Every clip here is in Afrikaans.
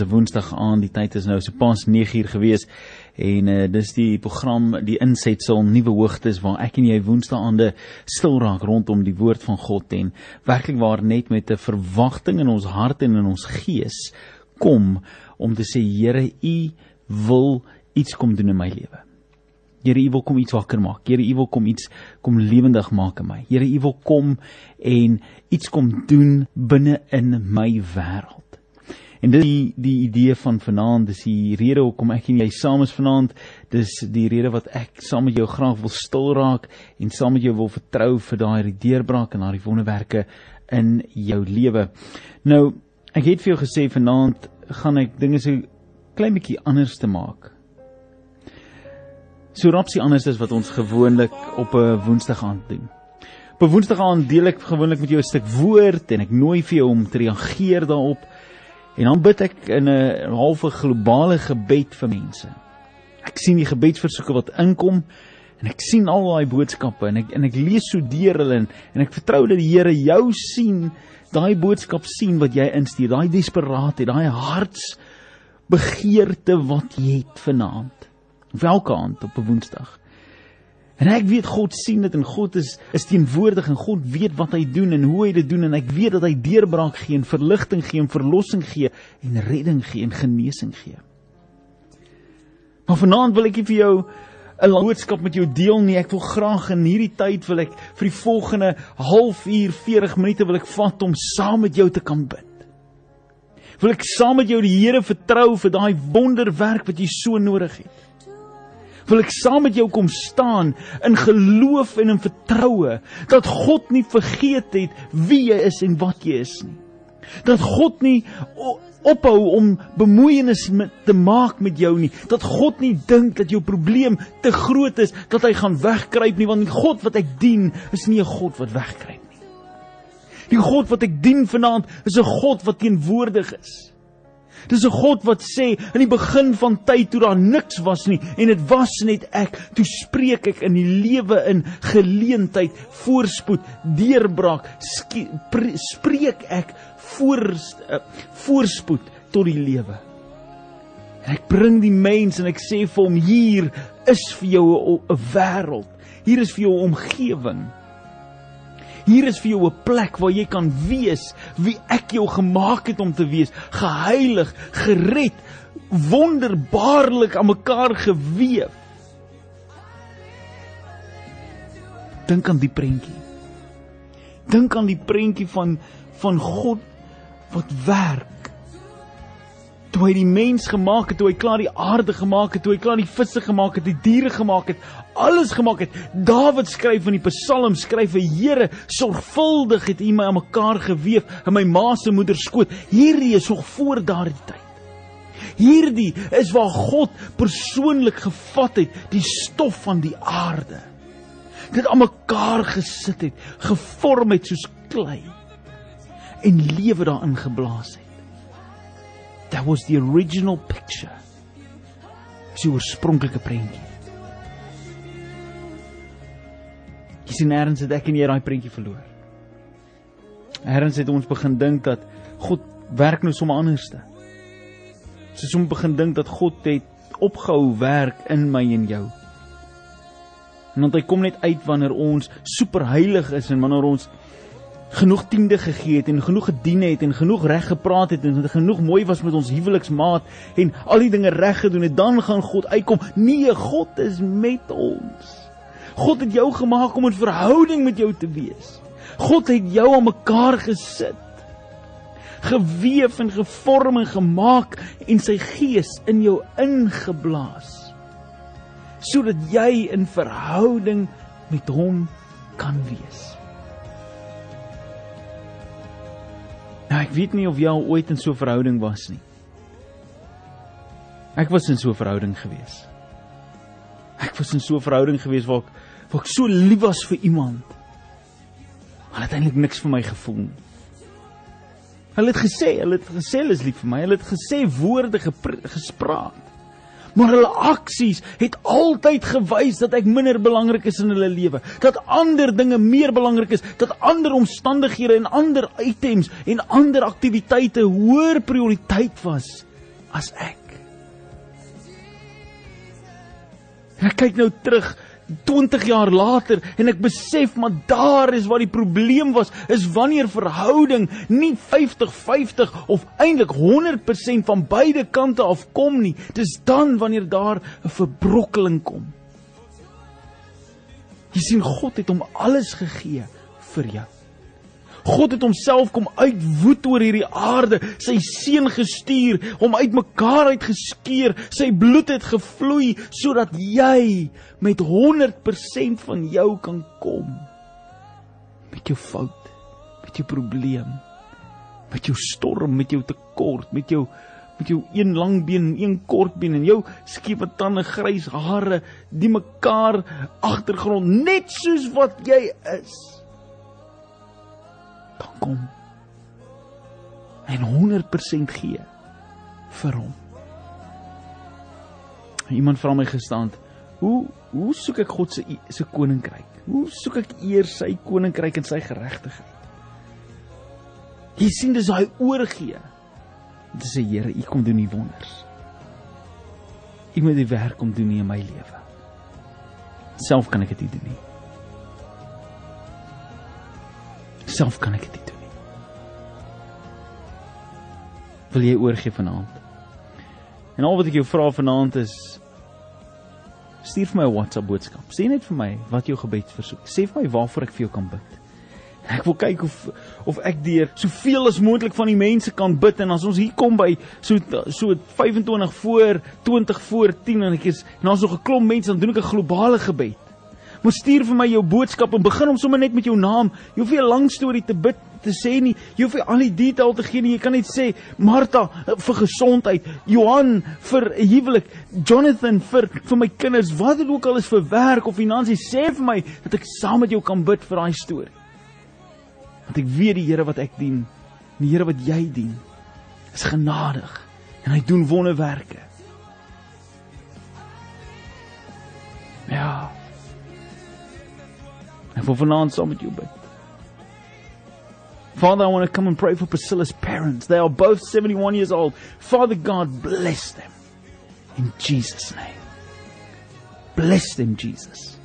Dis 'n Woensdag aand, die tyd is nou so pas 9uur gewees en uh, dis die program die insetsel nuwe hoogtes waar ek en jy Woensdaande stil raak rondom die woord van God en werklik waar net met 'n verwagting in ons hart en in ons gees kom om te sê Here, U wil iets kom doen in my lewe. Here, U wil kom iets wakker maak. Here, U wil kom iets kom lewendig maak in my. Here, U wil kom en iets kom doen binne in my wêreld. En dis die die idee van vanaand, dis die rede hoekom ek en jy saam is vanaand. Dis die rede wat ek saam met jou graag wil stil raak en saam met jou wil vertrou vir daai deurbraak en daai wonderwerke in jou lewe. Nou, ek het vir jou gesê vanaand gaan ek dinge so klein bietjie anders te maak. So rapsie anders as wat ons gewoonlik op 'n Woensdag aand doen. Op 'n Woensdag aand deel ek gewoonlik met jou 'n stuk woord en ek nooi vir jou om te reageer daarop. En dan bid ek in 'n halfe globale gebed vir mense. Ek sien die gebedsversoeke wat inkom en ek sien al daai boodskappe en ek en ek lees so deur hulle en, en ek vertrou dat die Here jou sien, daai boodskap sien wat jy instuur, daai desperaatheid, daai hartsbegeerte wat jy het vanaand. Welke aand op 'n Woensdag? En ek weet God sien dit en God is is teenwoordig en God weet wat hy doen en hoe hy dit doen en ek weet dat hy deurbraak gee en verligting gee en verlossing gee en redding gee en genesing gee. Maar vanaand wil ek vir jou 'n boodskap met jou deel nie. Ek wil graag in hierdie tyd wil ek vir die volgende halfuur 40 minute wil ek vat om saam met jou te kan bid. Wil ek saam met jou die Here vertrou vir daai wonderwerk wat jy so nodig het wil ek saam met jou kom staan in geloof en in vertroue dat God nie vergeet het wie jy is en wat jy is nie. Dat God nie ophou om bemoeienis met te maak met jou nie. Dat God nie dink dat jou probleem te groot is dat hy gaan wegkruip nie want die God wat ek dien is nie 'n God wat wegkruip nie. Die God wat ek dien vanaand is 'n God wat teenwoordig is. Dis 'n God wat sê in die begin van tyd toe daar niks was nie en dit was net ek, toe spreek ek in die lewe in geleentheid, voorspoed, deurbraak, spreek ek voor uh, voorspoed tot die lewe. En ek bring die mens en ek sê vir hom hier is vir jou 'n wêreld. Hier is vir jou omgewing. Hier is vir jou 'n plek waar jy kan wees wie ek jou gemaak het om te wees, geheilig, gered, wonderbaarlik aan mekaar gewewe. Dink aan die prentjie. Dink aan die prentjie van van God wat werk toe hy die mens gemaak het, toe hy klaar die aarde gemaak het, toe hy klaar die visse gemaak het, die diere gemaak het, alles gemaak het. Dawid skryf in die Psalm skryf vir Here, sorgvuldig het U my aan mekaar gewewe in my ma se moeder skoot. Hierdie is nog voor daardie tyd. Hierdie is waar God persoonlik gevat het die stof van die aarde. Dit aan mekaar gesit het, gevorm het soos klei en lewe daarin geblaas het. That was the original picture. Dis die oorspronklike prentjie. Jy sien nêrens het ek en jy daai prentjie verloor. Nêrens het ons begin dink dat God werk nou sommer anderste. Ons begin dink dat God het opgehou werk in my en jou. En want hy kom net uit wanneer ons superheilig is en wanneer ons genoeg tiende gegee het en genoeg gedien het en genoeg reg gepraat het en genoeg mooi was met ons huweliksmaat en al die dinge reg gedoen het, dan gaan God uitkom. Nee, God is met ons. God het jou gemaak om 'n verhouding met jou te wees. God het jou aan mekaar gesit. Geweef en gevorm en gemaak en sy gees in jou ingeblaas. Sodat jy in verhouding met hom kan wees. Nou ek weet nie of jy al ooit in so 'n verhouding was nie. Ek was in so 'n verhouding gewees. Ek was in so 'n verhouding gewees waar ek waar ek so lief was vir iemand. Maar uiteindelik niks vir my gevoel nie. Hulle het gesê, hulle het gesê hulle is lief vir my. Hulle het gesê woorde gespreek maar hulle aksies het altyd gewys dat ek minder belangrik is in hulle lewe, dat ander dinge meer belangrik is, dat ander omstandighede en ander items en ander aktiwiteite hoër prioriteit was as ek. En ek kyk nou terug 20 jaar later en ek besef maar daar is waar die probleem was is wanneer verhouding nie 50-50 of eintlik 100% van beide kante af kom nie dis dan wanneer daar 'n verbrokkeling kom. Jy sien God het hom alles gegee vir jou God het homself kom uitwoed oor hierdie aarde, sy seun gestuur, hom uitmekaar uitgeskeur, sy bloed het gevloei sodat jy met 100% van jou kan kom. Met jou fout, met jou probleem, met jou storm, met jou tekort, met jou met jou een lang been en een kort been en jou skewe tande, grys hare, die mekaar agtergrond net soos wat jy is kan kom en 100% gee vir hom. Iemand vra my gestand, hoe hoe soek ek God se se koninkryk? Hoe soek ek eers sy koninkryk en sy geregtigheid? Jy sien dis hy oorgee. Dit sê Here, U kom doen die wonders. U moet die werk kom doen in my lewe. Self kan ek dit nie doen nie. Self kan ek dit nie doen nie. Wil jy oorgee vanaand? En al wat ek jou vra vanaand is stuur vir my 'n WhatsApp boodskap. Sê net vir my wat jou gebedsversoek. Sê vir my waarvoor ek vir jou kan bid. Ek wil kyk of of ek deur soveel as moontlik van die mense kan bid en as ons hier kom by so so 25 voor 20 voor 10 en ek is en ons nog 'n klomp mense dan doen ek 'n globale gebed. Maar stuur vir my jou boodskap en begin hom sommer net met jou naam. Jy hoef nie 'n lang storie te bid te sê nie. Jy hoef nie al die detail te gee nie. Jy kan net sê Martha vir gesondheid, Johan vir huwelik, Jonathan vir vir my kinders, wat dit ook al is vir werk of finansies, sê vir my dat ek saam met jou kan bid vir daai storie. Want ek weet die Here wat ek dien, die Here wat jy dien, is genadig en hy doen wonderwerke. Ja. Ek wil vanaand saam. Father, I want to come and pray for Priscilla's parents. They are both 71 years old. Father God, bless them. In Jesus' name. Bless them, Jesus.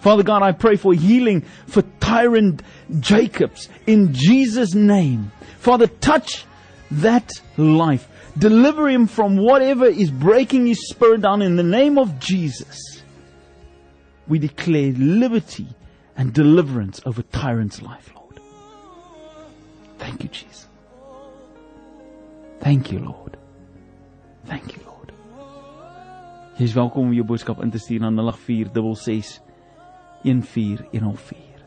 Father God, I pray for healing for Tyrant Jacobs in Jesus' name. Father, touch that life. Deliver him from whatever is breaking his spirit down in the name of Jesus. We declare liberty and deliverance over Tyrant's life, Lord. Thank you, Jesus. Thank you, Lord. Thank you, Lord. Jy is welkom om jou boodskap in te stuur na 08466 14104.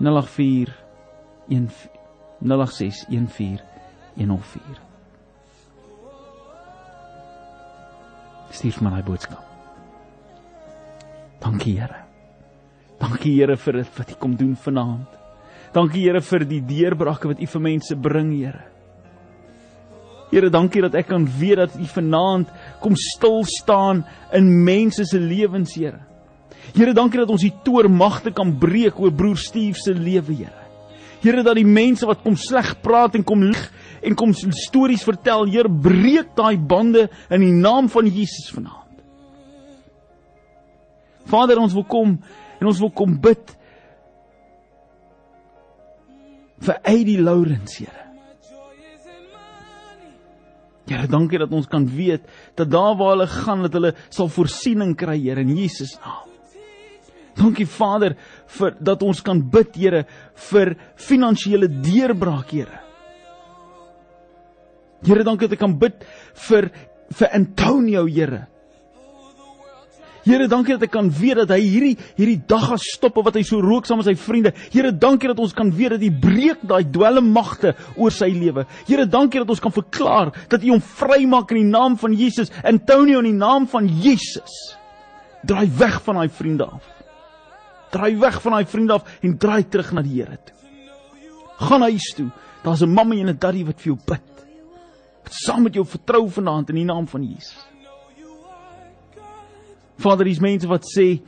084 086 14104. Stuur my daai boodskap. Dankie, Here. Dankie Here vir dit wat U kom doen vanaand. Dankie Here vir die deurbrake wat U vir mense bring, Here. Here, dankie dat ek kan weet dat U vanaand kom stil staan in mense se lewens, Here. Here, dankie dat ons die toormagte kan breek oor broer Steve se lewe, Here. Here, dat die mense wat kom sleg praat en kom lieg en kom stories vertel, Here, breek daai bande in die naam van Jesus vanaand. Vader, ons wil kom En ons wil kom bid vir Eddie Lawrence, Here. Here, dankie dat ons kan weet dat daar waar hulle gaan dat hulle sal voorsiening kry, Here, in Jesus naam. Dankie Vader vir dat ons kan bid, Here, vir finansiële deurbraak, Here. Here, dankie dat ek kan bid vir vir Antonio, Here. Here, dankie dat ek kan weet dat hy hierdie hierdie dag gaan stop wat hy so rook saam met sy vriende. Here, dankie dat ons kan weet dat U breek daai dwelmmagte oor sy lewe. Here, dankie dat ons kan verklaar dat U hom vrymaak in die naam van Jesus. Antonio in die naam van Jesus. Draai weg van daai vriende af. Draai weg van daai vriende af en draai terug na die Here toe. Gaan huis toe. Daar's 'n mamma en 'n daddy wat vir jou bid. Wat saam met jou vertrou vanaand in die naam van Jesus. Vader, hier's mense wat sê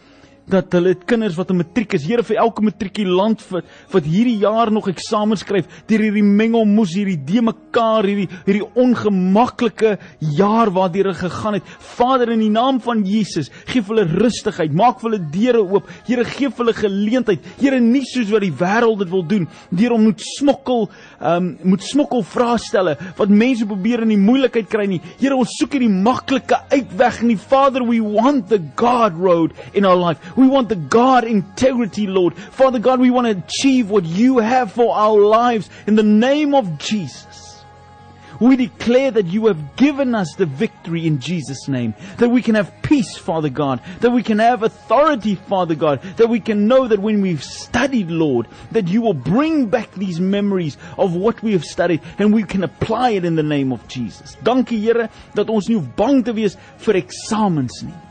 dat hulle kinders wat in matriek is, Here vir elke matrikulant wat hierdie jaar nog eksamen skryf, deur hierdie mengelmoes, hierdie de mekaar, hierdie hierdie ongemaklike jaar waardeur hulle gegaan het. Vader in die naam van Jesus, gee hulle rustigheid, maak hulle deure oop. Here gee hulle geleentheid. Here nie soos wat die wêreld dit wil doen, deur om moet smokkel, um, moet smokkel vraestelle wat mense probeer in die moeilikheid kry nie. Here ons soek hierdie maklike uitweg nie. Father, we want the God road in our life. We want the God integrity, Lord. Father God, we want to achieve what you have for our lives in the name of Jesus. We declare that you have given us the victory in Jesus' name. That we can have peace, Father God. That we can have authority, Father God. That we can know that when we've studied, Lord, that you will bring back these memories of what we have studied and we can apply it in the name of Jesus. Dankie Here dat ons nie bang te wees vir eksamens nie.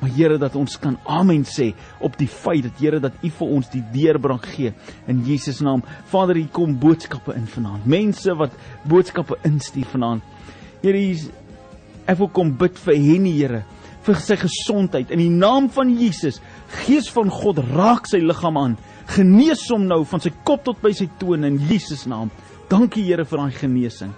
Maar Here dat ons kan amen sê op die feit dat Here dat U vir ons die deurbraak gee in Jesus naam. Vader, hier kom boodskappe in vanaand. Mense wat boodskappe instuur vanaand. Here, ek wil kom bid vir Henny, Here, vir sy gesondheid in die naam van Jesus. Gees van God, raak sy liggaam aan. Genees hom nou van sy kop tot by sy tone in Jesus naam. Dankie Here vir daai genesing.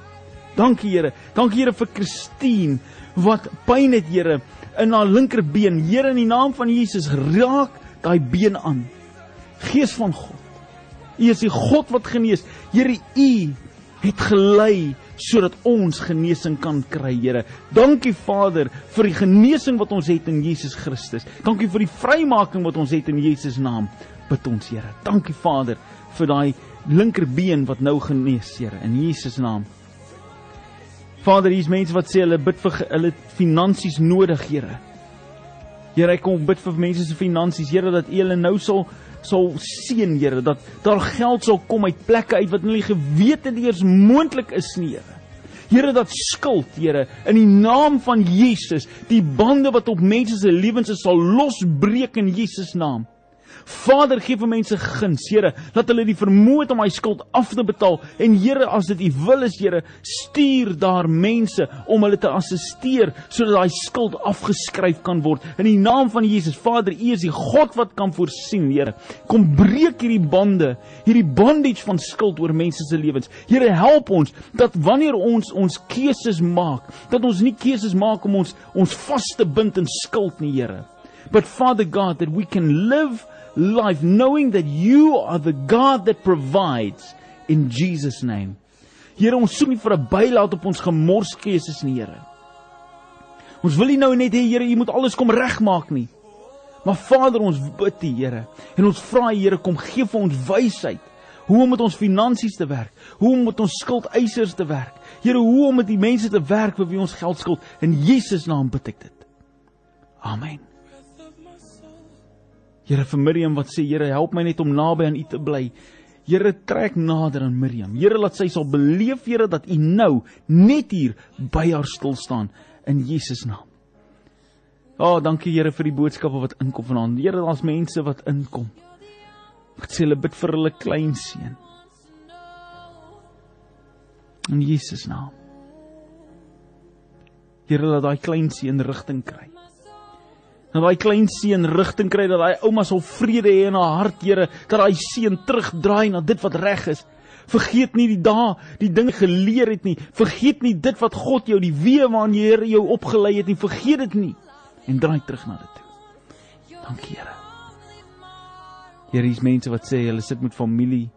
Dankie Here. Dankie Here vir Christine wat pyn het, Here in haar linkerbeen. Here in die naam van Jesus, raak daai been aan. Gees van God. U is die God wat genees. Here, U het gelei sodat ons genesing kan kry, Here. Dankie Vader vir die genesing wat ons het in Jesus Christus. Dankie vir die vrymaking wat ons het in Jesus naam. Bid ons, Here. Dankie Vader vir daai linkerbeen wat nou genees, Here, in Jesus naam. Vader, hier's mense wat sê hulle bid vir hulle finansies nodig, Here. Here, ek kom bid vir mense se finansies, Here, dat U hulle nou sal sal seën, Here, dat daar geld sal kom uit plekke uit wat hulle geweet het eers moontlik is nie, Here. Here dat skuld, Here, in die naam van Jesus, die bande wat op mense se lewens is sal losbreek in Jesus naam. Vader, gee vir mense guns, Here, dat hulle die vermoë het om hy skuld af te betaal. En Here, as dit U wil is, Here, stuur daar mense om hulle te assisteer sodat daai skuld afgeskryf kan word. In die naam van Jesus, Vader, U is die God wat kan voorsien, Here. Kom breek hierdie bande, hierdie bondage van skuld oor mense se lewens. Here, help ons dat wanneer ons ons keuses maak, dat ons nie keuses maak om ons ons vas te bind in skuld nie, Here. But Father God, that we can live life knowing that you are the God that provides in Jesus name. Here ons soek nie vir 'n bylaat op ons gemorskeuses nie, Here. Ons wil nie nou net hê Here, U moet alles kom regmaak nie. Maar Vader, ons bid U, Here, en ons vra U, Here, kom gee vir ons wysheid. Hoe om met ons finansies te werk? Hoe om met ons skuldeisers te werk? Here, hoe om met die mense te werk vir wie ons geld skuld? In Jesus naam bid ek dit. Amen. Here vir Miriam wat sê Here help my net om naby aan U te bly. Here trek nader aan Miriam. Here laat sy sal beleef Here dat U nou net hier by haar stil staan in Jesus naam. O, oh, dankie Here vir die boodskappe wat inkom vanaand. Here, daar's mense wat inkom. Wat sê hulle bid vir hulle kleinseun. In Jesus naam. Here laat daai kleinseun rigting kry dat daai klein seun rigting kry dat daai ouma sal vrede hê in haar hart, Here, dat daai seun terugdraai na dit wat reg is. Vergeet nie die dae, die dinge geleer het nie. Vergeet nie dit wat God jou die weë waarin die Here jou opgelei het nie. Vergeet dit nie en draai terug na dit toe. Dankie, Here. Here, hier's mense wat sê hulle sit met familie.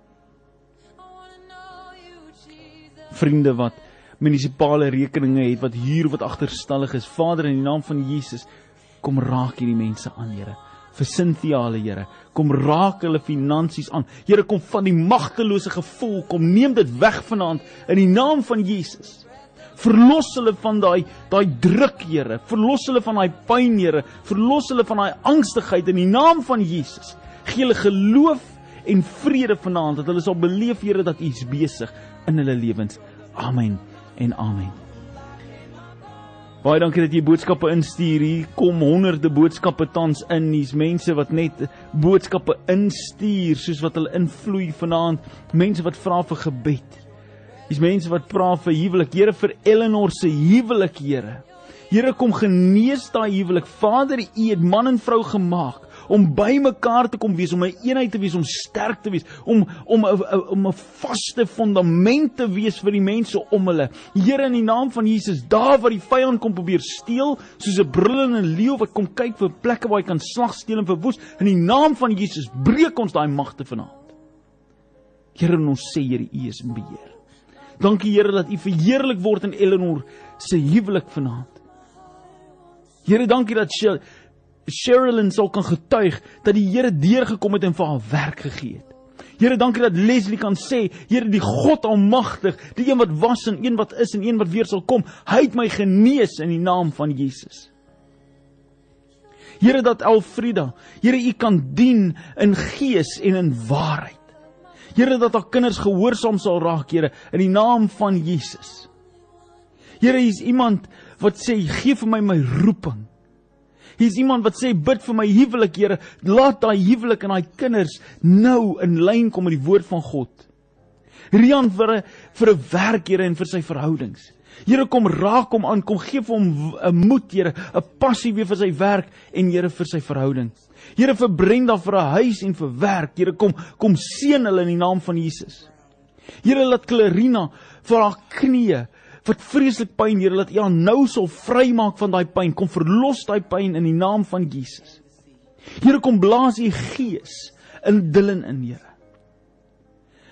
Vriende wat munisipale rekeninge het wat huur wat agterstallig is. Vader in die naam van Jesus, Kom raak hierdie mense aan, Here. Vir Cynthia, Here, kom raak hulle finansies aan. Here, kom van die magtelose gevoel, kom neem dit weg vanaand in die naam van Jesus. Verlos hulle van daai daai druk, Here. Verlos hulle van daai pyn, Here. Verlos hulle van daai angstigheid in die naam van Jesus. Gee hulle geloof en vrede vanaand dat hulle sal beleef, Here, dat U is besig in hulle lewens. Amen en amen. Baie dankie dat jy boodskappe instuur. Hier kom honderde boodskappe tans in. Hier's mense wat net boodskappe instuur soos wat hulle invloei vanaand. Mense wat vra vir gebed. Hier's mense wat vra vir huwelik. Here vir Eleanor se huwelik, Here. Here kom genees daai huwelik. Vader, U het man en vrou gemaak om bymekaar te kom wees, om 'n een eenheid te wees, om sterk te wees, om om 'n om 'n vaste fondament te wees vir die mense om hulle. Here in die naam van Jesus, daar waar die vyand kom probeer steel, soos 'n brullende leeu wat kom kyk vir plekke waar hy kan slag, steel en verwoes, in die naam van Jesus breek ons daai magte vanaand. Here, ons sê Here, U is in beheer. Dankie Here dat U verheerlik word in Eleanor se huwelik vanaand. Here, dankie dat Sherilyn sal kan getuig dat die Here deurgekom het en vir haar werk gegee het. Here, dankie dat Leslie kan sê, Here, die God Almagtig, die een wat was en een wat is en een wat weer sal kom, hy het my genees in die naam van Jesus. Here dat Elfrida, Here u kan dien in gees en in waarheid. Here dat haar kinders gehoorsaam sal raak, Here, in die naam van Jesus. Here, hier's iemand wat sê, "Gee vir my my roeping." Hier's iemand wat sê, "Bid vir my huwelik, Here. Laat daai huwelik en daai kinders nou in lyn kom met die woord van God." Rian vir 'n vir 'n werk, Here, en vir sy verhoudings. Here kom raak hom aan, kom gee vir hom 'n moed, Here, 'n passie weer vir sy werk en Here vir sy verhouding. Here vir Brenda vir 'n huis en vir werk. Here kom kom seën hulle in die naam van Jesus. Here laat Clarina vir haar knieë wat vreeslik pyn, Here, laat U haar nou sal vrymaak van daai pyn. Kom verlos daai pyn in die naam van Jesus. Here kom blaas U Gees in Dylan in, Here.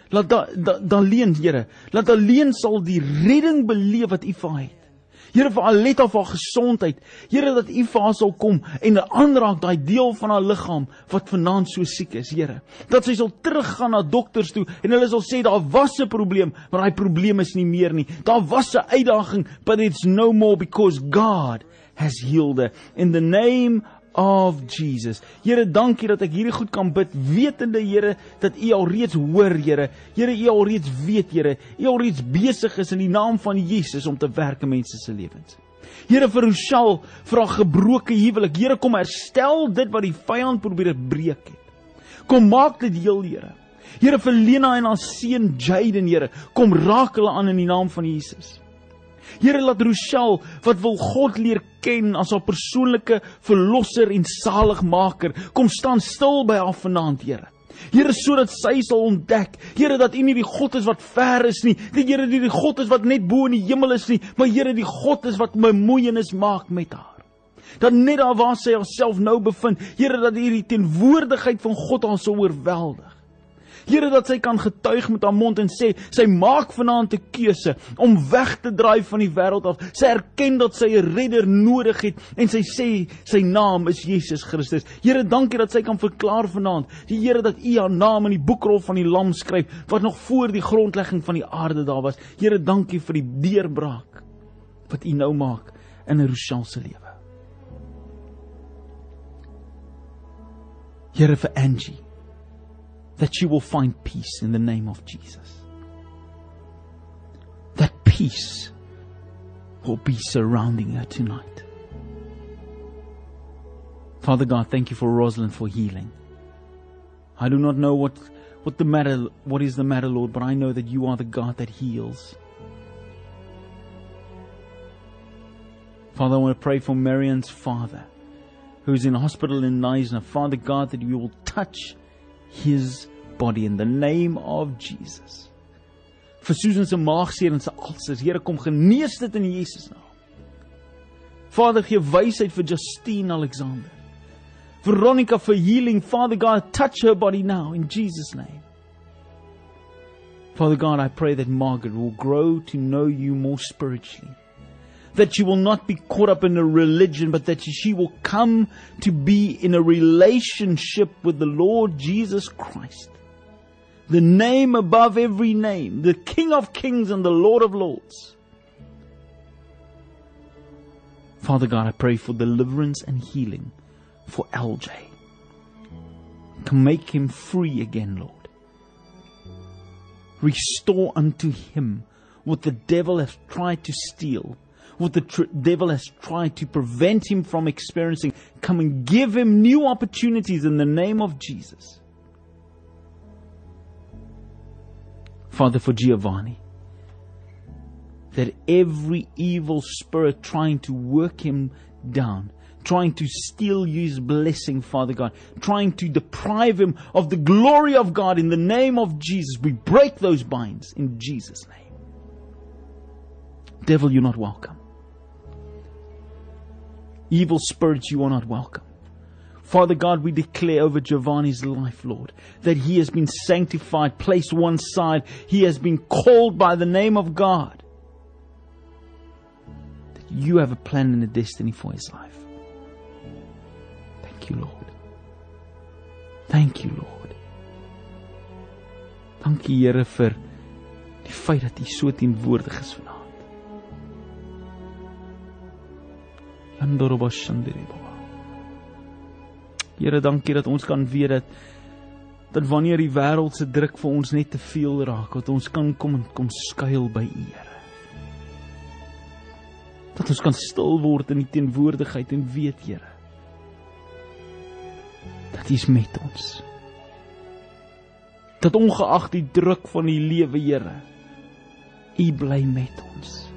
Laat da da, da leen, Here, laat alleen sal die redding beleef wat U vir haar het. Here vir Aletta vir haar gesondheid. Here dat U vir haar sal kom en aanraak daai deel van haar liggaam wat vanaand so siek is, Here. Dat sy sal teruggaan na dokters toe en hulle sal sê daar was 'n probleem, maar daai probleem is nie meer nie. Daar was 'n uitdaging, but it's no more because God has healed her in the name of Jesus. Here, dankie dat ek hierdie goed kan bid, wetende Here dat U al reeds hoor, Here. Here, U al reeds weet, Here. U al reeds besig is in die naam van Jesus om te werk in mense se lewens. Here vir Rochelle, vir haar gebroke huwelik. Here, kom herstel dit wat die vyand probeer breek het. Kom maak dit heel, Here. Here vir Lena en haar seun Jaden, Here, kom raak hulle aan in die naam van Jesus. Here laat Rochelle wat wil God leer ken as haar persoonlike verlosser en saligmaker, kom staan stil by haar vanaand, Here. Here sodat sy sal ontdek, Here dat U nie die God is wat ver is nie, die Here nie die God is wat net bo in die hemel is nie, maar Here die God is wat bemoeienis maak met haar. Dat net daar waar sy haarself nou bevind, Here dat hierdie teenwoordigheid van God haar sou oorweldig. Here dat sy kan getuig met haar mond en sê sy maak vanaand 'n keuse om weg te draai van die wêreld af. Sy erken dat sy 'n redder nodig het en sy sê sy naam is Jesus Christus. Here, dankie dat sy kan verklaar vanaand die Here dat U haar naam in die boekrol van die Lam skryf wat nog voor die grondlegging van die aarde daar was. Here, dankie vir die deurbraak wat U nou maak in Rochelle se lewe. Here vir Angie that you will find peace in the name of Jesus. That peace will be surrounding her tonight. Father God, thank you for Rosalind for healing. I do not know what, what the matter, what is the matter, Lord, but I know that you are the God that heals. Father, I want to pray for Marian's father, who's in hospital in Neisner. Father God, that you will touch his body in the name of Jesus. Vir Susan se maagseer en se ulcers, Here kom genees dit in Jesus naam. Vader gee wysheid vir Justine Alexander. Veronica for healing, Father God, touch her body now in Jesus name. Father God, I pray that Margaret will grow to know you more spiritually that she will not be caught up in a religion, but that she will come to be in a relationship with the Lord Jesus Christ. The name above every name, the King of Kings and the Lord of Lords. Father God, I pray for deliverance and healing for LJ. Make him free again, Lord. Restore unto him what the devil has tried to steal what the tr- devil has tried to prevent him from experiencing. Come and give him new opportunities in the name of Jesus. Father, for Giovanni, that every evil spirit trying to work him down, trying to steal his blessing, Father God, trying to deprive him of the glory of God in the name of Jesus. We break those binds in Jesus' name. Devil, you're not welcome. Evil spirits, you are not welcome. Father God, we declare over Giovanni's life, Lord, that he has been sanctified, placed one side. He has been called by the name of God. That you have a plan and a destiny for his life. Thank you, Lord. Thank you, Lord. Dankie Here vir die feit dat U so teenwoordig is vanaand. Yandorobashandere Baba. Here, dankie dat ons kan weet dat dat wanneer die wêreld se druk vir ons net te veel raak, dat ons kan kom en kom skuil by U, Here. Dat ons kan stil word in die teenwoordigheid en weet, Here, dat U is met ons. Dat ongeag die druk van die lewe, Here, U bly met ons.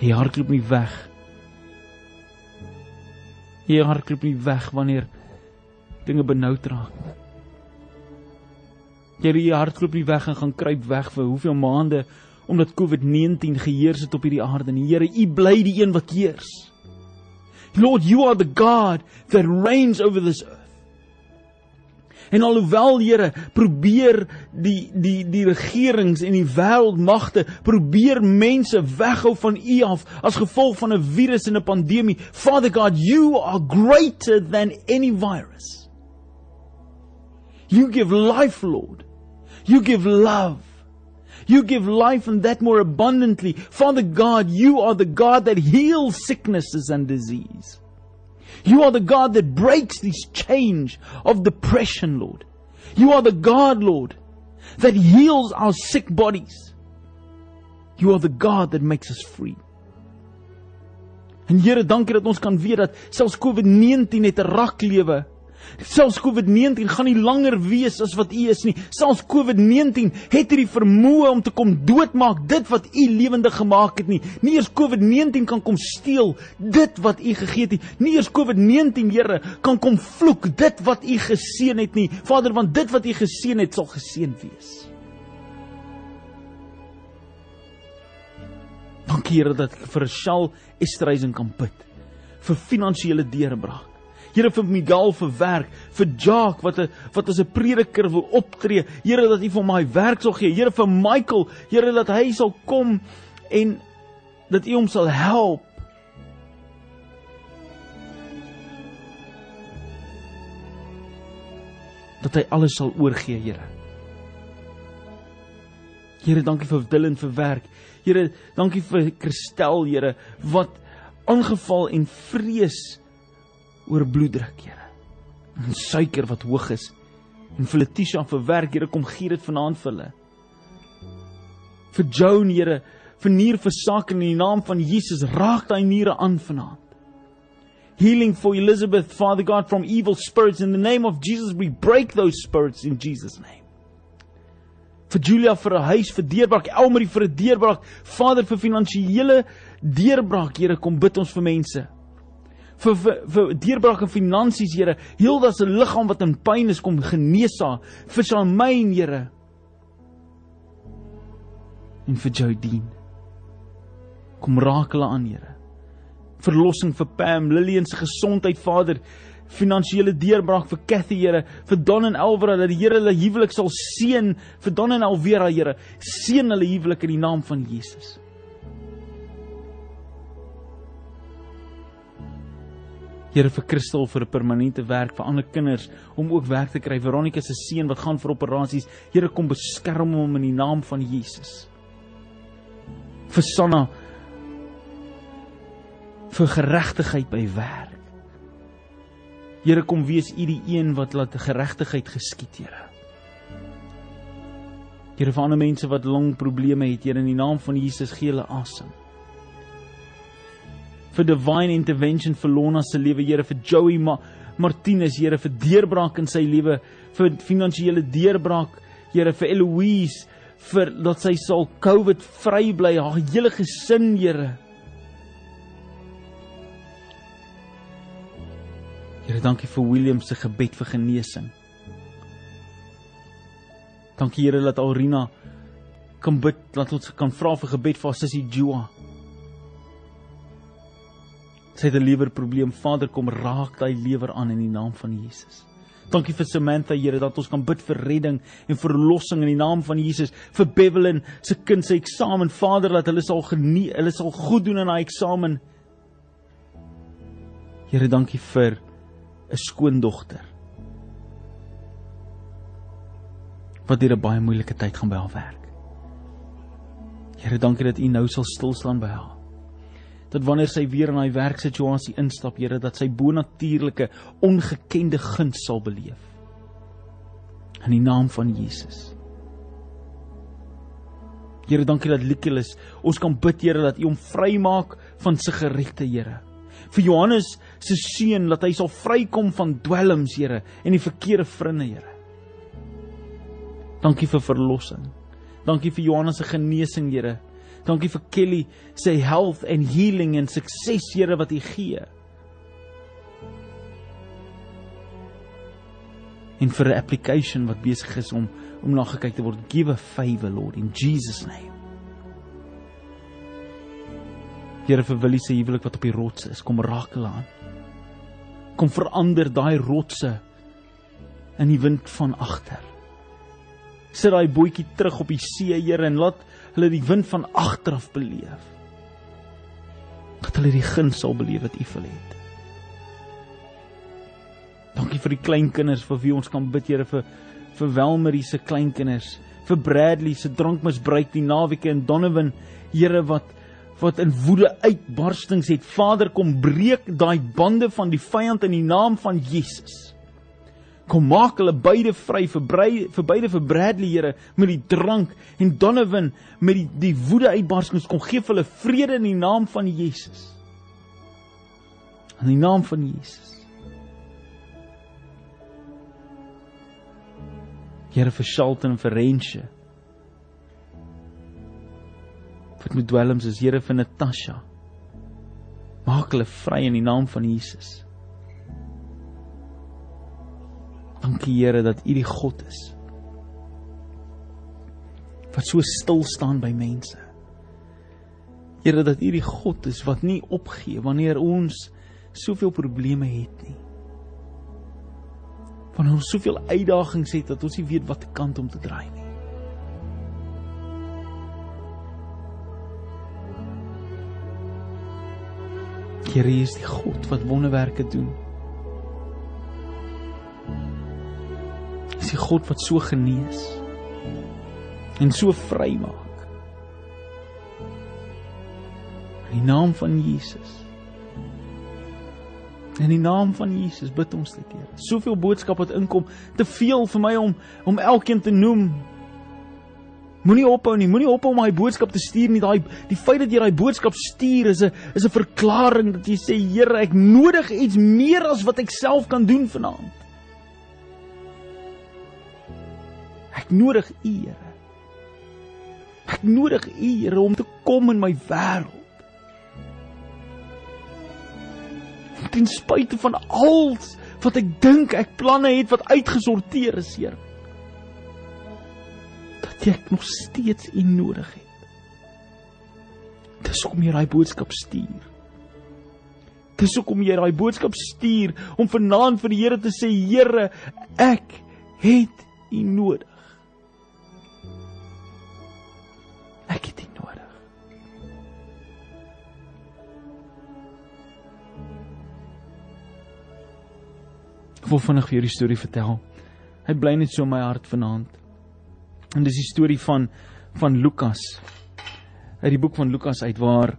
Hy hardloop nie weg Jy hardloop nie weg wanneer dinge benoud raak. Jy jy hardloop nie weg en gaan kruip weg vir hoeveel maande omdat COVID-19 geheers het op hierdie aarde. Die Here, U bly die een wat heers. Lord, you are the God that reigns over this earth. En alhoewel Here probeer die die die regerings en die wêreldmagte probeer mense weghou van U af as gevolg van 'n virus en 'n pandemie, Father God, you are greater than any virus. You give life, Lord. You give love. You give life and that more abundantly. Father God, you are the God that heals sicknesses and disease. You are the God that breaks this change of depression, Lord. You are the God, Lord, that heals our sick bodies. You are the God that makes us free. En Here, dankie dat ons kan weet dat selfs COVID-19 het 'n raklewe Selfs COVID-19 gaan nie langer wees as wat U is nie. Selfs COVID-19 het hierdie vermoë om te kom doodmaak dit wat U lewendig gemaak het nie. Nie eers COVID-19 kan kom steel dit wat U gegee het nie. Nie eers COVID-19 Here kan kom vloek dit wat U geseën het nie. Vader, want dit wat U geseën het sal geseën wees. Dankie Here dat ek vir Shal Estreisen kan bid vir finansiële deurbraak. Here vir Miguel vir werk, vir Jacques wat 'n wat as 'n prediker wil optree. Here dat U vir my werk sal gee. Here vir Michael, Here dat hy sal kom en dat U hom sal help. Dat hy alles sal oorgee, Here. Here, dankie vir Dylan vir werk. Here, dankie vir Christel, Here, wat aangeval en vrees oor bloeddruk, Here. En suiker wat hoog is. En vir Letitia vir werk, Here, kom gee dit vanaand vir hulle. Vir Joan, Here, vir nierversaking in die naam van Jesus, raak daai niere aan vanaand. Healing for Elizabeth, Father God, from evil spirits in the name of Jesus, we break those spirits in Jesus name. Vir Julia vir 'n huis vir deurbraak, Elmarie vir 'n deurbraak, Vader vir finansiële deurbraak, Here, kom bid ons vir mense vir vir, vir deurbraak in finansies, Here. Hilda se liggaam wat in pyn is, kom genees haar. Vir Salmyn, Here. En vir Jodine. Kom raak hulle aan, Here. Verlossing vir Pam, Lillian se gesondheid, Vader. Finansiële deurbraak vir Cathy, Here, vir Don en Elvira dat die Here hulle huwelik sal seën, vir Don en Elvira, Here. Seën hulle huwelik in die naam van Jesus. Here vir Christel vir 'n permanente werk vir ander kinders om ook werk te kry. Veronica se seun wat gaan vir operasies. Here kom beskerm hom in die naam van Jesus. Vir Sanna vir geregtigheid by werk. Here kom wees U die een wat laat geregtigheid geskied, Here. Here vir ander mense wat longprobleme het, Here in die naam van Jesus gee hulle asem vir divine intervention vir Lona se lewe, Here, vir Joey Ma Martinez, Here, vir deurbraak in sy lewe, vir finansiële deurbraak, Here, vir Eloise, vir dat sy sal COVID vry bly, haar hele gesin, Here. Here, dankie vir William se gebed vir genesing. Dankie Here dat Alrina kan bid, dat ons kan vra vir gebed vir haar sussie Joa. Sy het 'n lewerprobleem. Vader, kom raak daai lewer aan in die naam van Jesus. Dankie vir Samantha, Here, dat ons kan bid vir redding en verlossing in die naam van Jesus vir Bevelin se kind se eksamen. Vader, dat hulle sal genie, hulle sal goed doen in daai eksamen. Here, dankie vir 'n skoondogter. Wat deur 'n baie moeilike tyd gaan by haar werk. Here, dankie dat U nou sal stil staan by haar. Dat wanneer sy weer in haar werksituasie instap, Here, dat sy bonatuurlike, ongekende guns sal beleef. In die naam van Jesus. Here, dankie dat Likelus ons kan bid, Here, dat U hom vrymaak van sigarette, Here vir Johannes se seun dat hy sal vrykom van dwelms, Here, en die verkeerde vriende, Here. Dankie vir verlossing. Dankie vir Johannes se genesing, Here. Dankie vir Kelly se health and healing en sukses, Here, wat U gee. En vir 'n application wat besig is om om na gekyk te word. Give a favor, Lord, in Jesus name. Here vir Willie se huwelik wat op die rots is, kom raak hulle aan. Kom verander daai rotse in die wind van agter. Sit daai bootjie terug op die see, Here, en laat hulle die wind van agter af beleef. Dat hulle die guns sal beleef wat U vir hulle het. Dankie vir die kleinkinders vir wie ons kan bid, Here, vir vir Welmarie se kleinkinders, vir Bradley se drankmisbruik die naweke en Donovan, Here, wat wat in woede uitbarstings het. Vader, kom breek daai bande van die vyand in die naam van Jesus. Kom maak hulle beide vry vir brei, vir beide vir Bradley Here met die drank en Donovan met die die woede uitbarstings kom gee hulle vrede in die naam van Jesus. In die naam van Jesus. Here vir Shalton en vir Renshe wat met dwelms is, Here vir Natasha. Maak hulle vry in die naam van Jesus. Dankie Here dat U die God is wat so stil staan by mense. Here dat U die God is wat nie opgee wanneer ons soveel probleme het nie. Wanneer ons soveel uitdagings het dat ons nie weet watter kant om te draai nie. Here is die God wat wonderwerke doen. Die God wat so genees en so vry maak. In die naam van Jesus. In die naam van Jesus bid ons dit, Here. Soveel boodskappe wat inkom, te veel vir my om om elkeen te noem. Moenie ophou nie, moenie ophou om daai boodskap te stuur nie. Daai die feit dat jy daai boodskap stuur is 'n is 'n verklaring dat jy sê Here, ek nodig iets meer as wat ek self kan doen vanaand. Ek nodig U, Here. Ek nodig U, Here, om te kom in my wêreld. Ten spyte van alles wat ek dink ek planne het wat uitgesorteer is, Here dat ek nog steeds U nodig het. Dis hoekom jy daai boodskap stuur. Dis hoekom jy daai boodskap stuur om vanaand vir die Here te sê Here, ek het U nodig. Ek het U nodig. Ek wil vinnig vir julle die storie vertel. Hy bly net so in my hart vanaand. En dis die storie van van Lukas. Uit die boek van Lukas uit waar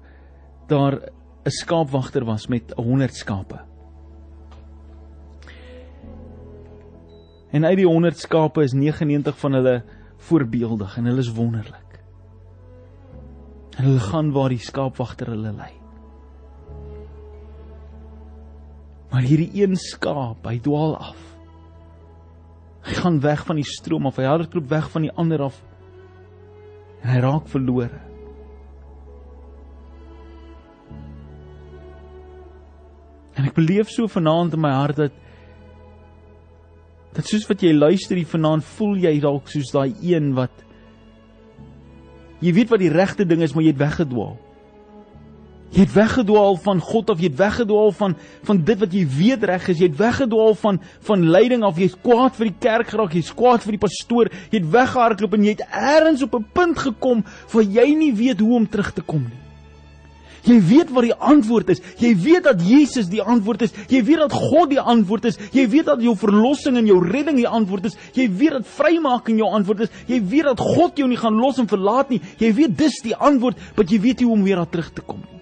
daar 'n skaapwagter was met 100 skape. En uit die 100 skape is 99 van hulle voorbeeldig en hulle is wonderlik. En hulle gaan waar die skaapwagter hulle lei. Maar hierdie een skaap, hy dwaal af. Hy gaan weg van die stroom af. Hy hardloop weg van die ander af. En hy raak verlore. En ek beleef so vanaand in my hart dat Dat soos wat jy luister hier vanaand, voel jy dalk soos daai een wat jy weet wat die regte ding is, maar jy het weggedwaal. Jy het weggedwaal van God of jy het weggedwaal van van dit wat jy weet reg is. Jy het weggedwaal van van leiding of jy's kwaad vir die kerk geraak, jy's kwaad vir die pastoor. Jy het weggehardloop en jy het eers op 'n punt gekom waar jy nie weet hoe om terug te kom nie. Jy weet wat die antwoord is. Jy weet dat Jesus die antwoord is. Jy weet dat God die antwoord is. Jy weet dat jou verlossing en jou redding die antwoord is. Jy weet dat vrymaking jou antwoord is. Jy weet dat God jou nie gaan los en verlaat nie. Jy weet dis die antwoord, maar jy weet nie hoe om weer daar terug te kom nie.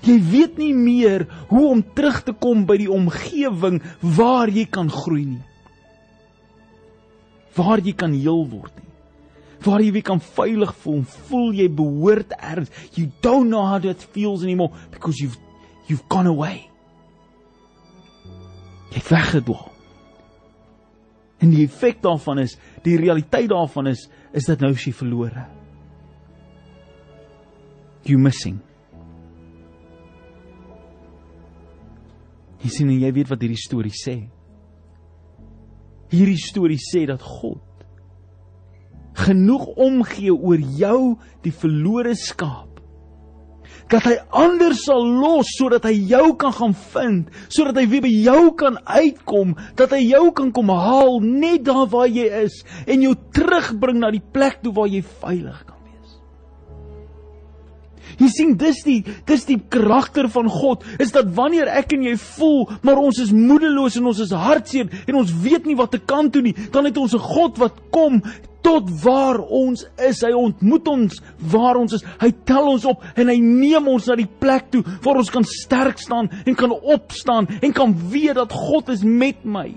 Jy weet nie meer hoe om terug te kom by die omgewing waar jy kan groei nie. Waar jy kan heel word nie. Waar jy weer kan veilig voel, voel jy behoort ergens. You don't know how that feels anymore because you've you've gone away. Jy weggedwaal. En die effek daarvan is, die realiteit daarvan is is dat nou is jy verlore. You missing. Jy sien en jy weet wat hierdie storie sê. Hierdie storie sê dat God genoeg omgee oor jou die verlore skaap. Dat hy ander sal los sodat hy jou kan gaan vind, sodat hy weer by jou kan uitkom, dat hy jou kan kom haal net daar waar jy is en jou terugbring na die plek toe waar jy veilig kan Jy sien dis die dis die karakter van God is dat wanneer ek en jy voel maar ons is moedeloos en ons is hartseer en ons weet nie wat te kan toe nie, dan het ons 'n God wat kom tot waar ons is. Hy ontmoet ons waar ons is. Hy tel ons op en hy neem ons na die plek toe waar ons kan sterk staan en kan opstaan en kan weet dat God is met my.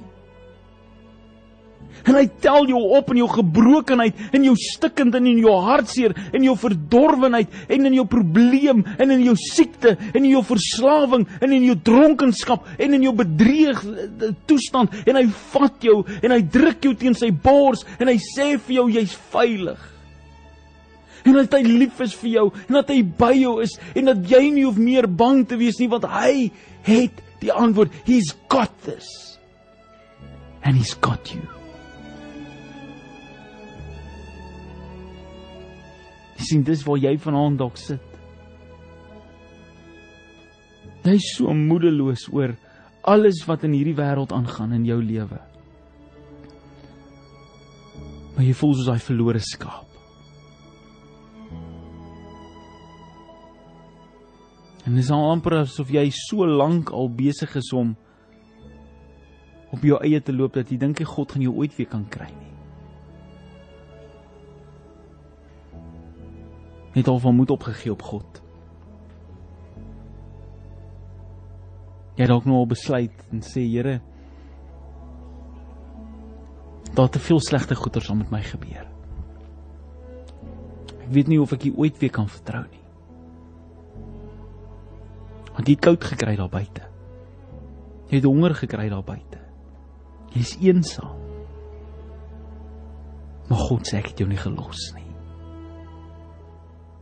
En hy tel jou op in jou gebrokenheid, in jou stikkend en in jou hartseer, in jou verdorwenheid en in jou probleem en in jou siekte en in jou verslawing en in jou dronkenskap en in jou bedreig toestand en hy vat jou en hy druk jou teen sy bors en hy sê vir jou jy's veilig. En dat hy lief is vir jou en dat hy by jou is en dat jy nie hoef meer bang te wees nie want hy het die antwoord. He's got this. And he's got you. Jy sien dis waar jy vanaand dalk sit. Jy is so moedeloos oor alles wat in hierdie wêreld aangaan in jou lewe. Maar jy voel soos daai verlore skaap. En dis al amper asof jy so lank al besig is om op jou eie te loop dat jy dink jy God gaan jou ooit weer kan kry nie. Het al van moed opgegee op God. Jy dalk nou al besluit en sê Here, daar te veel slegte goeters om met my gebeur. Ek weet nie of ek hier ooit weer kan vertrou nie. Want jy het koud gekry daar buite. Jy het honger gekry daar buite. Jy's eensaam. Maar God sê ek het jou nie gelos nie.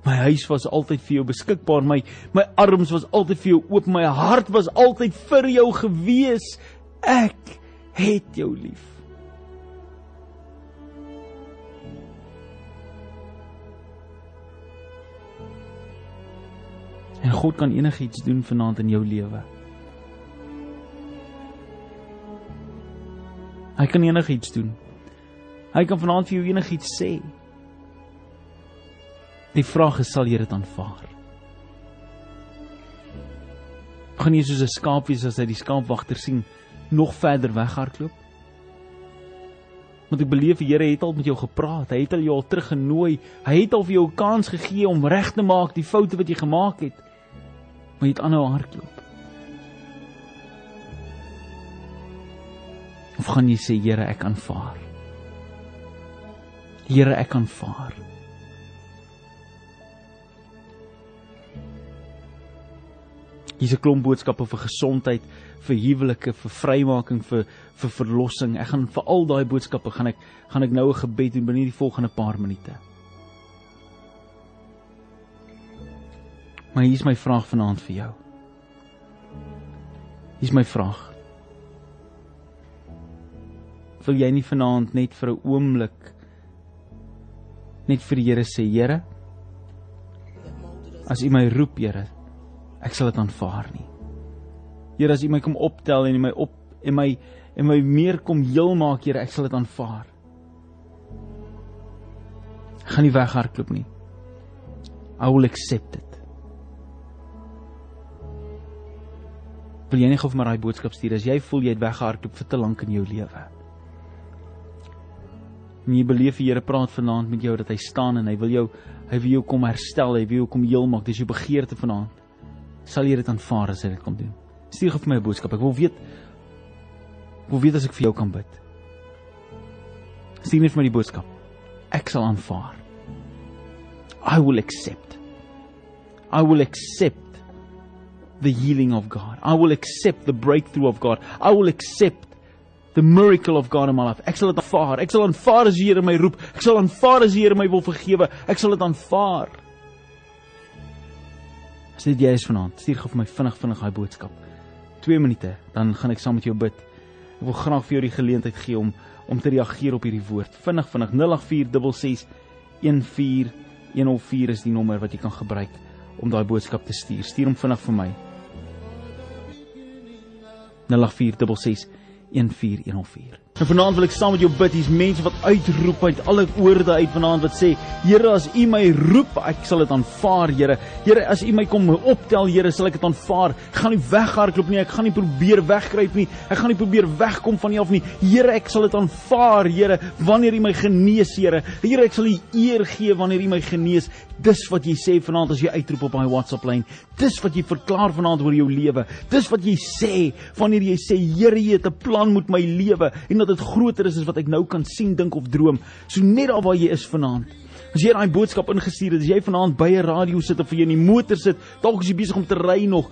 My huis was altyd vir jou beskikbaar. My my arms was altyd vir jou oop. My hart was altyd vir jou gewees. Ek het jou lief. En God kan enigiets doen vanaand in jou lewe. Hy kan enigiets doen. Hy kan vanaand vir jou enigiets sê. Die vraag is sal jy dit aanvaar? Gaan jy soos 'n skaap wees as hy die skaapwagter sien nog verder weghardloop? Want ek beleef die Here het al met jou gepraat. Hy het al jou al teruggenooi. Hy het al vir jou 'n kans gegee om reg te maak die foute wat jy gemaak het. Maar jy het aanhou hardloop. Of gaan jy sê Here, ek aanvaar? Here, ek aanvaar. Hier's 'n klomp boodskappe vir gesondheid, vir huwelike, vir vrymaking, vir vir verlossing. Ek gaan vir al daai boodskappe gaan ek gaan ek nou 'n gebed doen binne die volgende paar minute. Maar hier's my vraag vanaand vir jou. Hier's my vraag. Wil jy nie vanaand net vir 'n oomblik net vir die Here sê, Here, as U my roep, Here, ek sal dit aanvaar nie. Here, as U my kom optel en my op en my en my meer kom heel maak, Here, ek sal dit aanvaar. Ek gaan nie weghardloop nie. I will accept it. Wil jy nie gou vir my daai boodskap stuur as jy voel jy het weggehardloop vir te lank in jou lewe? En jy beleef die Here praat vanaand met jou dat hy staan en hy wil jou hy wil jou kom herstel, hy wil jou kom heel maak. Dis jou begeerte vanaand. Sal jy dit aanvaar as hy dit kom doen? Stuur vir my 'n boodskap. Ek wil weet ek wil weet as ek vir jou kan bid. Stuur net vir my die boodskap. Ek sal aanvaar. I will accept. I will accept the healing of God. I will accept the breakthrough of God. I will accept the miracle of God in my life. Ek sal dit aanvaar. Ek sal aanvaar as die Here my roep. Ek sal aanvaar as die Here my wil vergewe. Ek sal dit aanvaar. As dit jy is vanaand, stuur gou vir my vinnig vinnig daai boodskap. 2 minute, dan gaan ek saam met jou bid. Ek wil graag vir jou die geleentheid gee om om te reageer op hierdie woord. Vinnig vinnig 08466 14 104 is die nommer wat jy kan gebruik om daai boodskap te stuur. Stuur hom vinnig vir my. 08466 14104. En vanaand wil ek saam met jou bid. Hier's mense wat uitroep uit alle oorde uit vanaand wat sê: Here, as U my roep, ek sal dit aanvaar, Here. Here, as U my kom optel, Here, sal ek dit aanvaar. Ek gaan nie weghardloop nie. Ek gaan nie probeer wegkruip nie. Ek gaan nie probeer wegkom van U af nie. Here, ek sal dit aanvaar, Here, wanneer U my genees, Here. Here, ek sal U eer gee wanneer U my genees. Dis wat jy sê vanaand as jy uitroep op my WhatsApp lyn. Dis wat jy verklaar vanaand oor jou lewe. Dis wat jy sê wanneer jy sê Here, jy het 'n plan met my lewe en dat dit groter is as wat ek nou kan sien, dink of droom. So net daar waar jy is vanaand. As jy daai boodskap ingestuur het, as jy vanaand by 'n radio sit of jy in die motor sit, dalk is jy besig om te ry nog,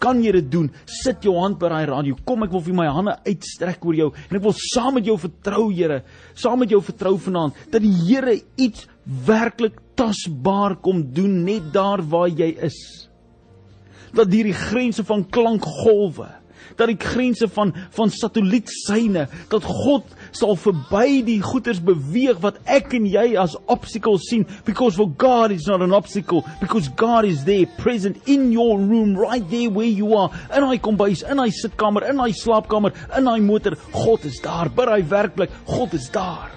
kan jy dit doen? Sit jou hand by daai radio. Kom, ek wil vir my hande uitstrek oor jou en ek wil saam met jou vertrou, Here, saam met jou vertrou vanaand dat die Here iets werklik tasbaar kom doen net daar waar jy is. Dat hierdie grense van klankgolwe dat die grense van van satellietsyne dat God sal verby die goeters beweeg wat ek en jy as obstacles sien because for God is not an obstacle because God is there present in your room right there where you are. In hy kombuis in hy sitkamer in hy slaapkamer in hy motor. God is daar by hy werkplek God is daar.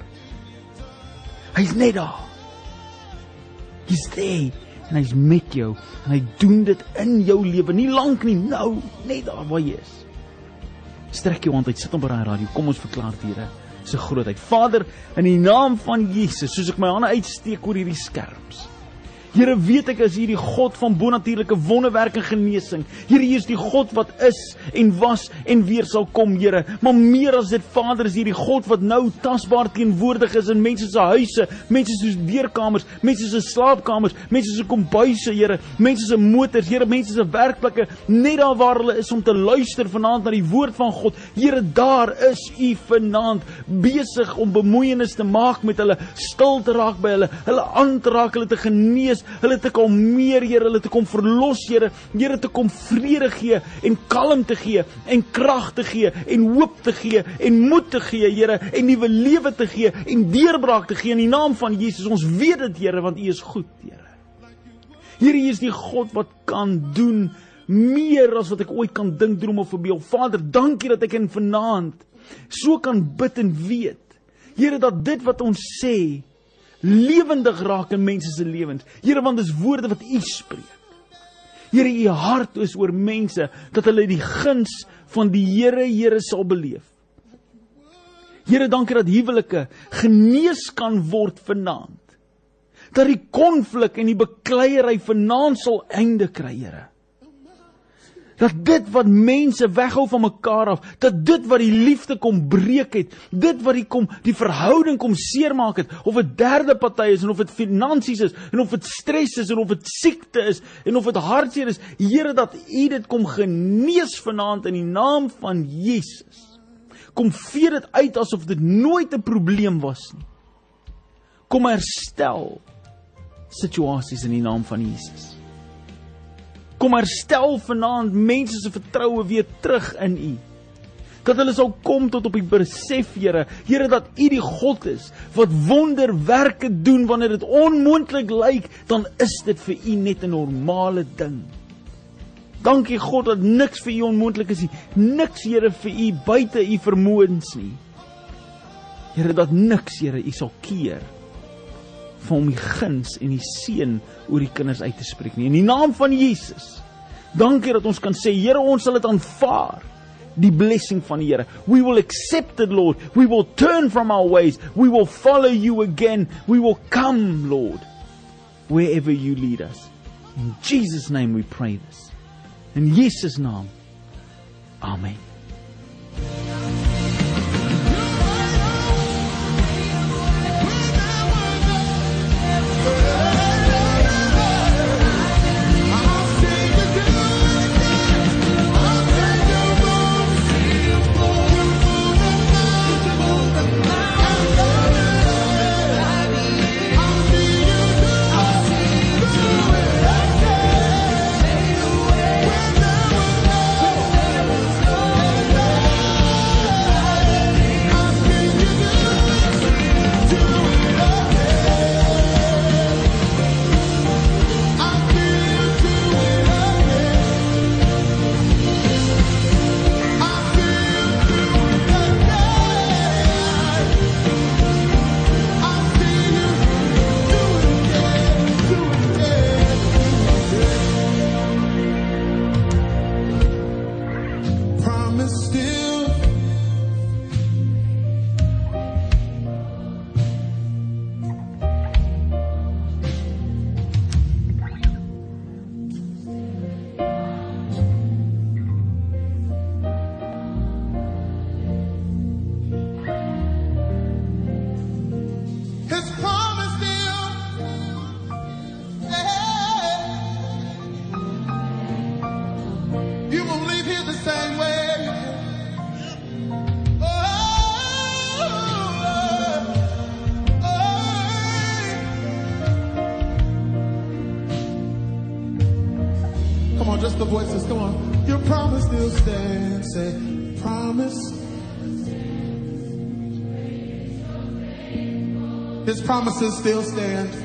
Hy's net daar he's there en hy's met jou en hy doen dit in jou lewe nie lank nie nou net daar waar jy is strek jou hand uit, sit hom by daai radio. Kom ons verklaar dit, Here, se grootheid. Vader, in die naam van Jesus, soos ek my hande uitsteek oor hierdie skerms. Here, weet ek as hierdie God van bonatuurlike wonderwerke en genesing. Here, hier is die God wat is en was en weer sal kom, Here. Maar meer as dit, Vader, is hierdie God wat nou tasbaar teenwoordig is in mense se huise, mense se deurkamers, mense se slaapkamers, mense se kombuise, Here, mense se motors, Here, mense se werkplekke, net daar waar hulle is om te luister vanaand na die woord van God. Here, daar is U vanaand besig om bemoeienis te maak met hulle, stil te raak by hulle, hulle aan te raak, hulle te genees hulle te kom meer, Here, hulle te kom verlos, Here, Here te kom vrede gee en kalmte gee en krag te gee en hoop te gee en moed te gee, Here, en nuwe lewe te gee en deurbraak te gee in die naam van Jesus. Ons weet dit, Here, want U is goed, Here. Here, U is die God wat kan doen meer as wat ek ooit kan dink, droom of verbeel. Vader, dankie dat ek in vanaand so kan bid en weet Here dat dit wat ons sê lewendig raak in mense se lewens. Here, want dis woorde wat U spreek. Here, U hart is oor mense dat hulle die guns van die Here Here sal beleef. Here, dankie dat huwelike genees kan word vanaand. Dat die konflik en die bekleierery vanaand sal einde kry, Here dat dit wat mense weghou van mekaar af, dat dit wat die liefde kom breek het, dit wat die kom die verhouding kom seermaak het, of 'n derde party is en of dit finansies is en of dit stres is en of dit siekte is en of dit hartseer is, Here dat U dit kom genees vanaand in die naam van Jesus. Kom vee dit uit asof dit nooit 'n probleem was nie. Kom herstel situasies in die naam van Jesus. Kom herstel vanaand mense se vertroue weer terug in U. Dat hulle sal kom tot op die besef, Here, Here dat U die God is wat wonderwerke doen wanneer dit onmoontlik lyk, dan is dit vir U net 'n normale ding. Dankie God dat niks vir U onmoontlik is nie. Niks, Here, vir U buite U vermoëns nie. Here dat niks, Here, U sal keer vir hom die guns en die seën oor die kinders uit te spreek nie. In die naam van Jesus. Dankie dat ons kan sê, Here, ons sal dit aanvaar die blessing van die Here. We will accept it, Lord. We will turn from our ways. We will follow you again. We will come, Lord, wherever you lead us. In Jesus name we pray this. In Jesus naam. Amen. Promises still stand.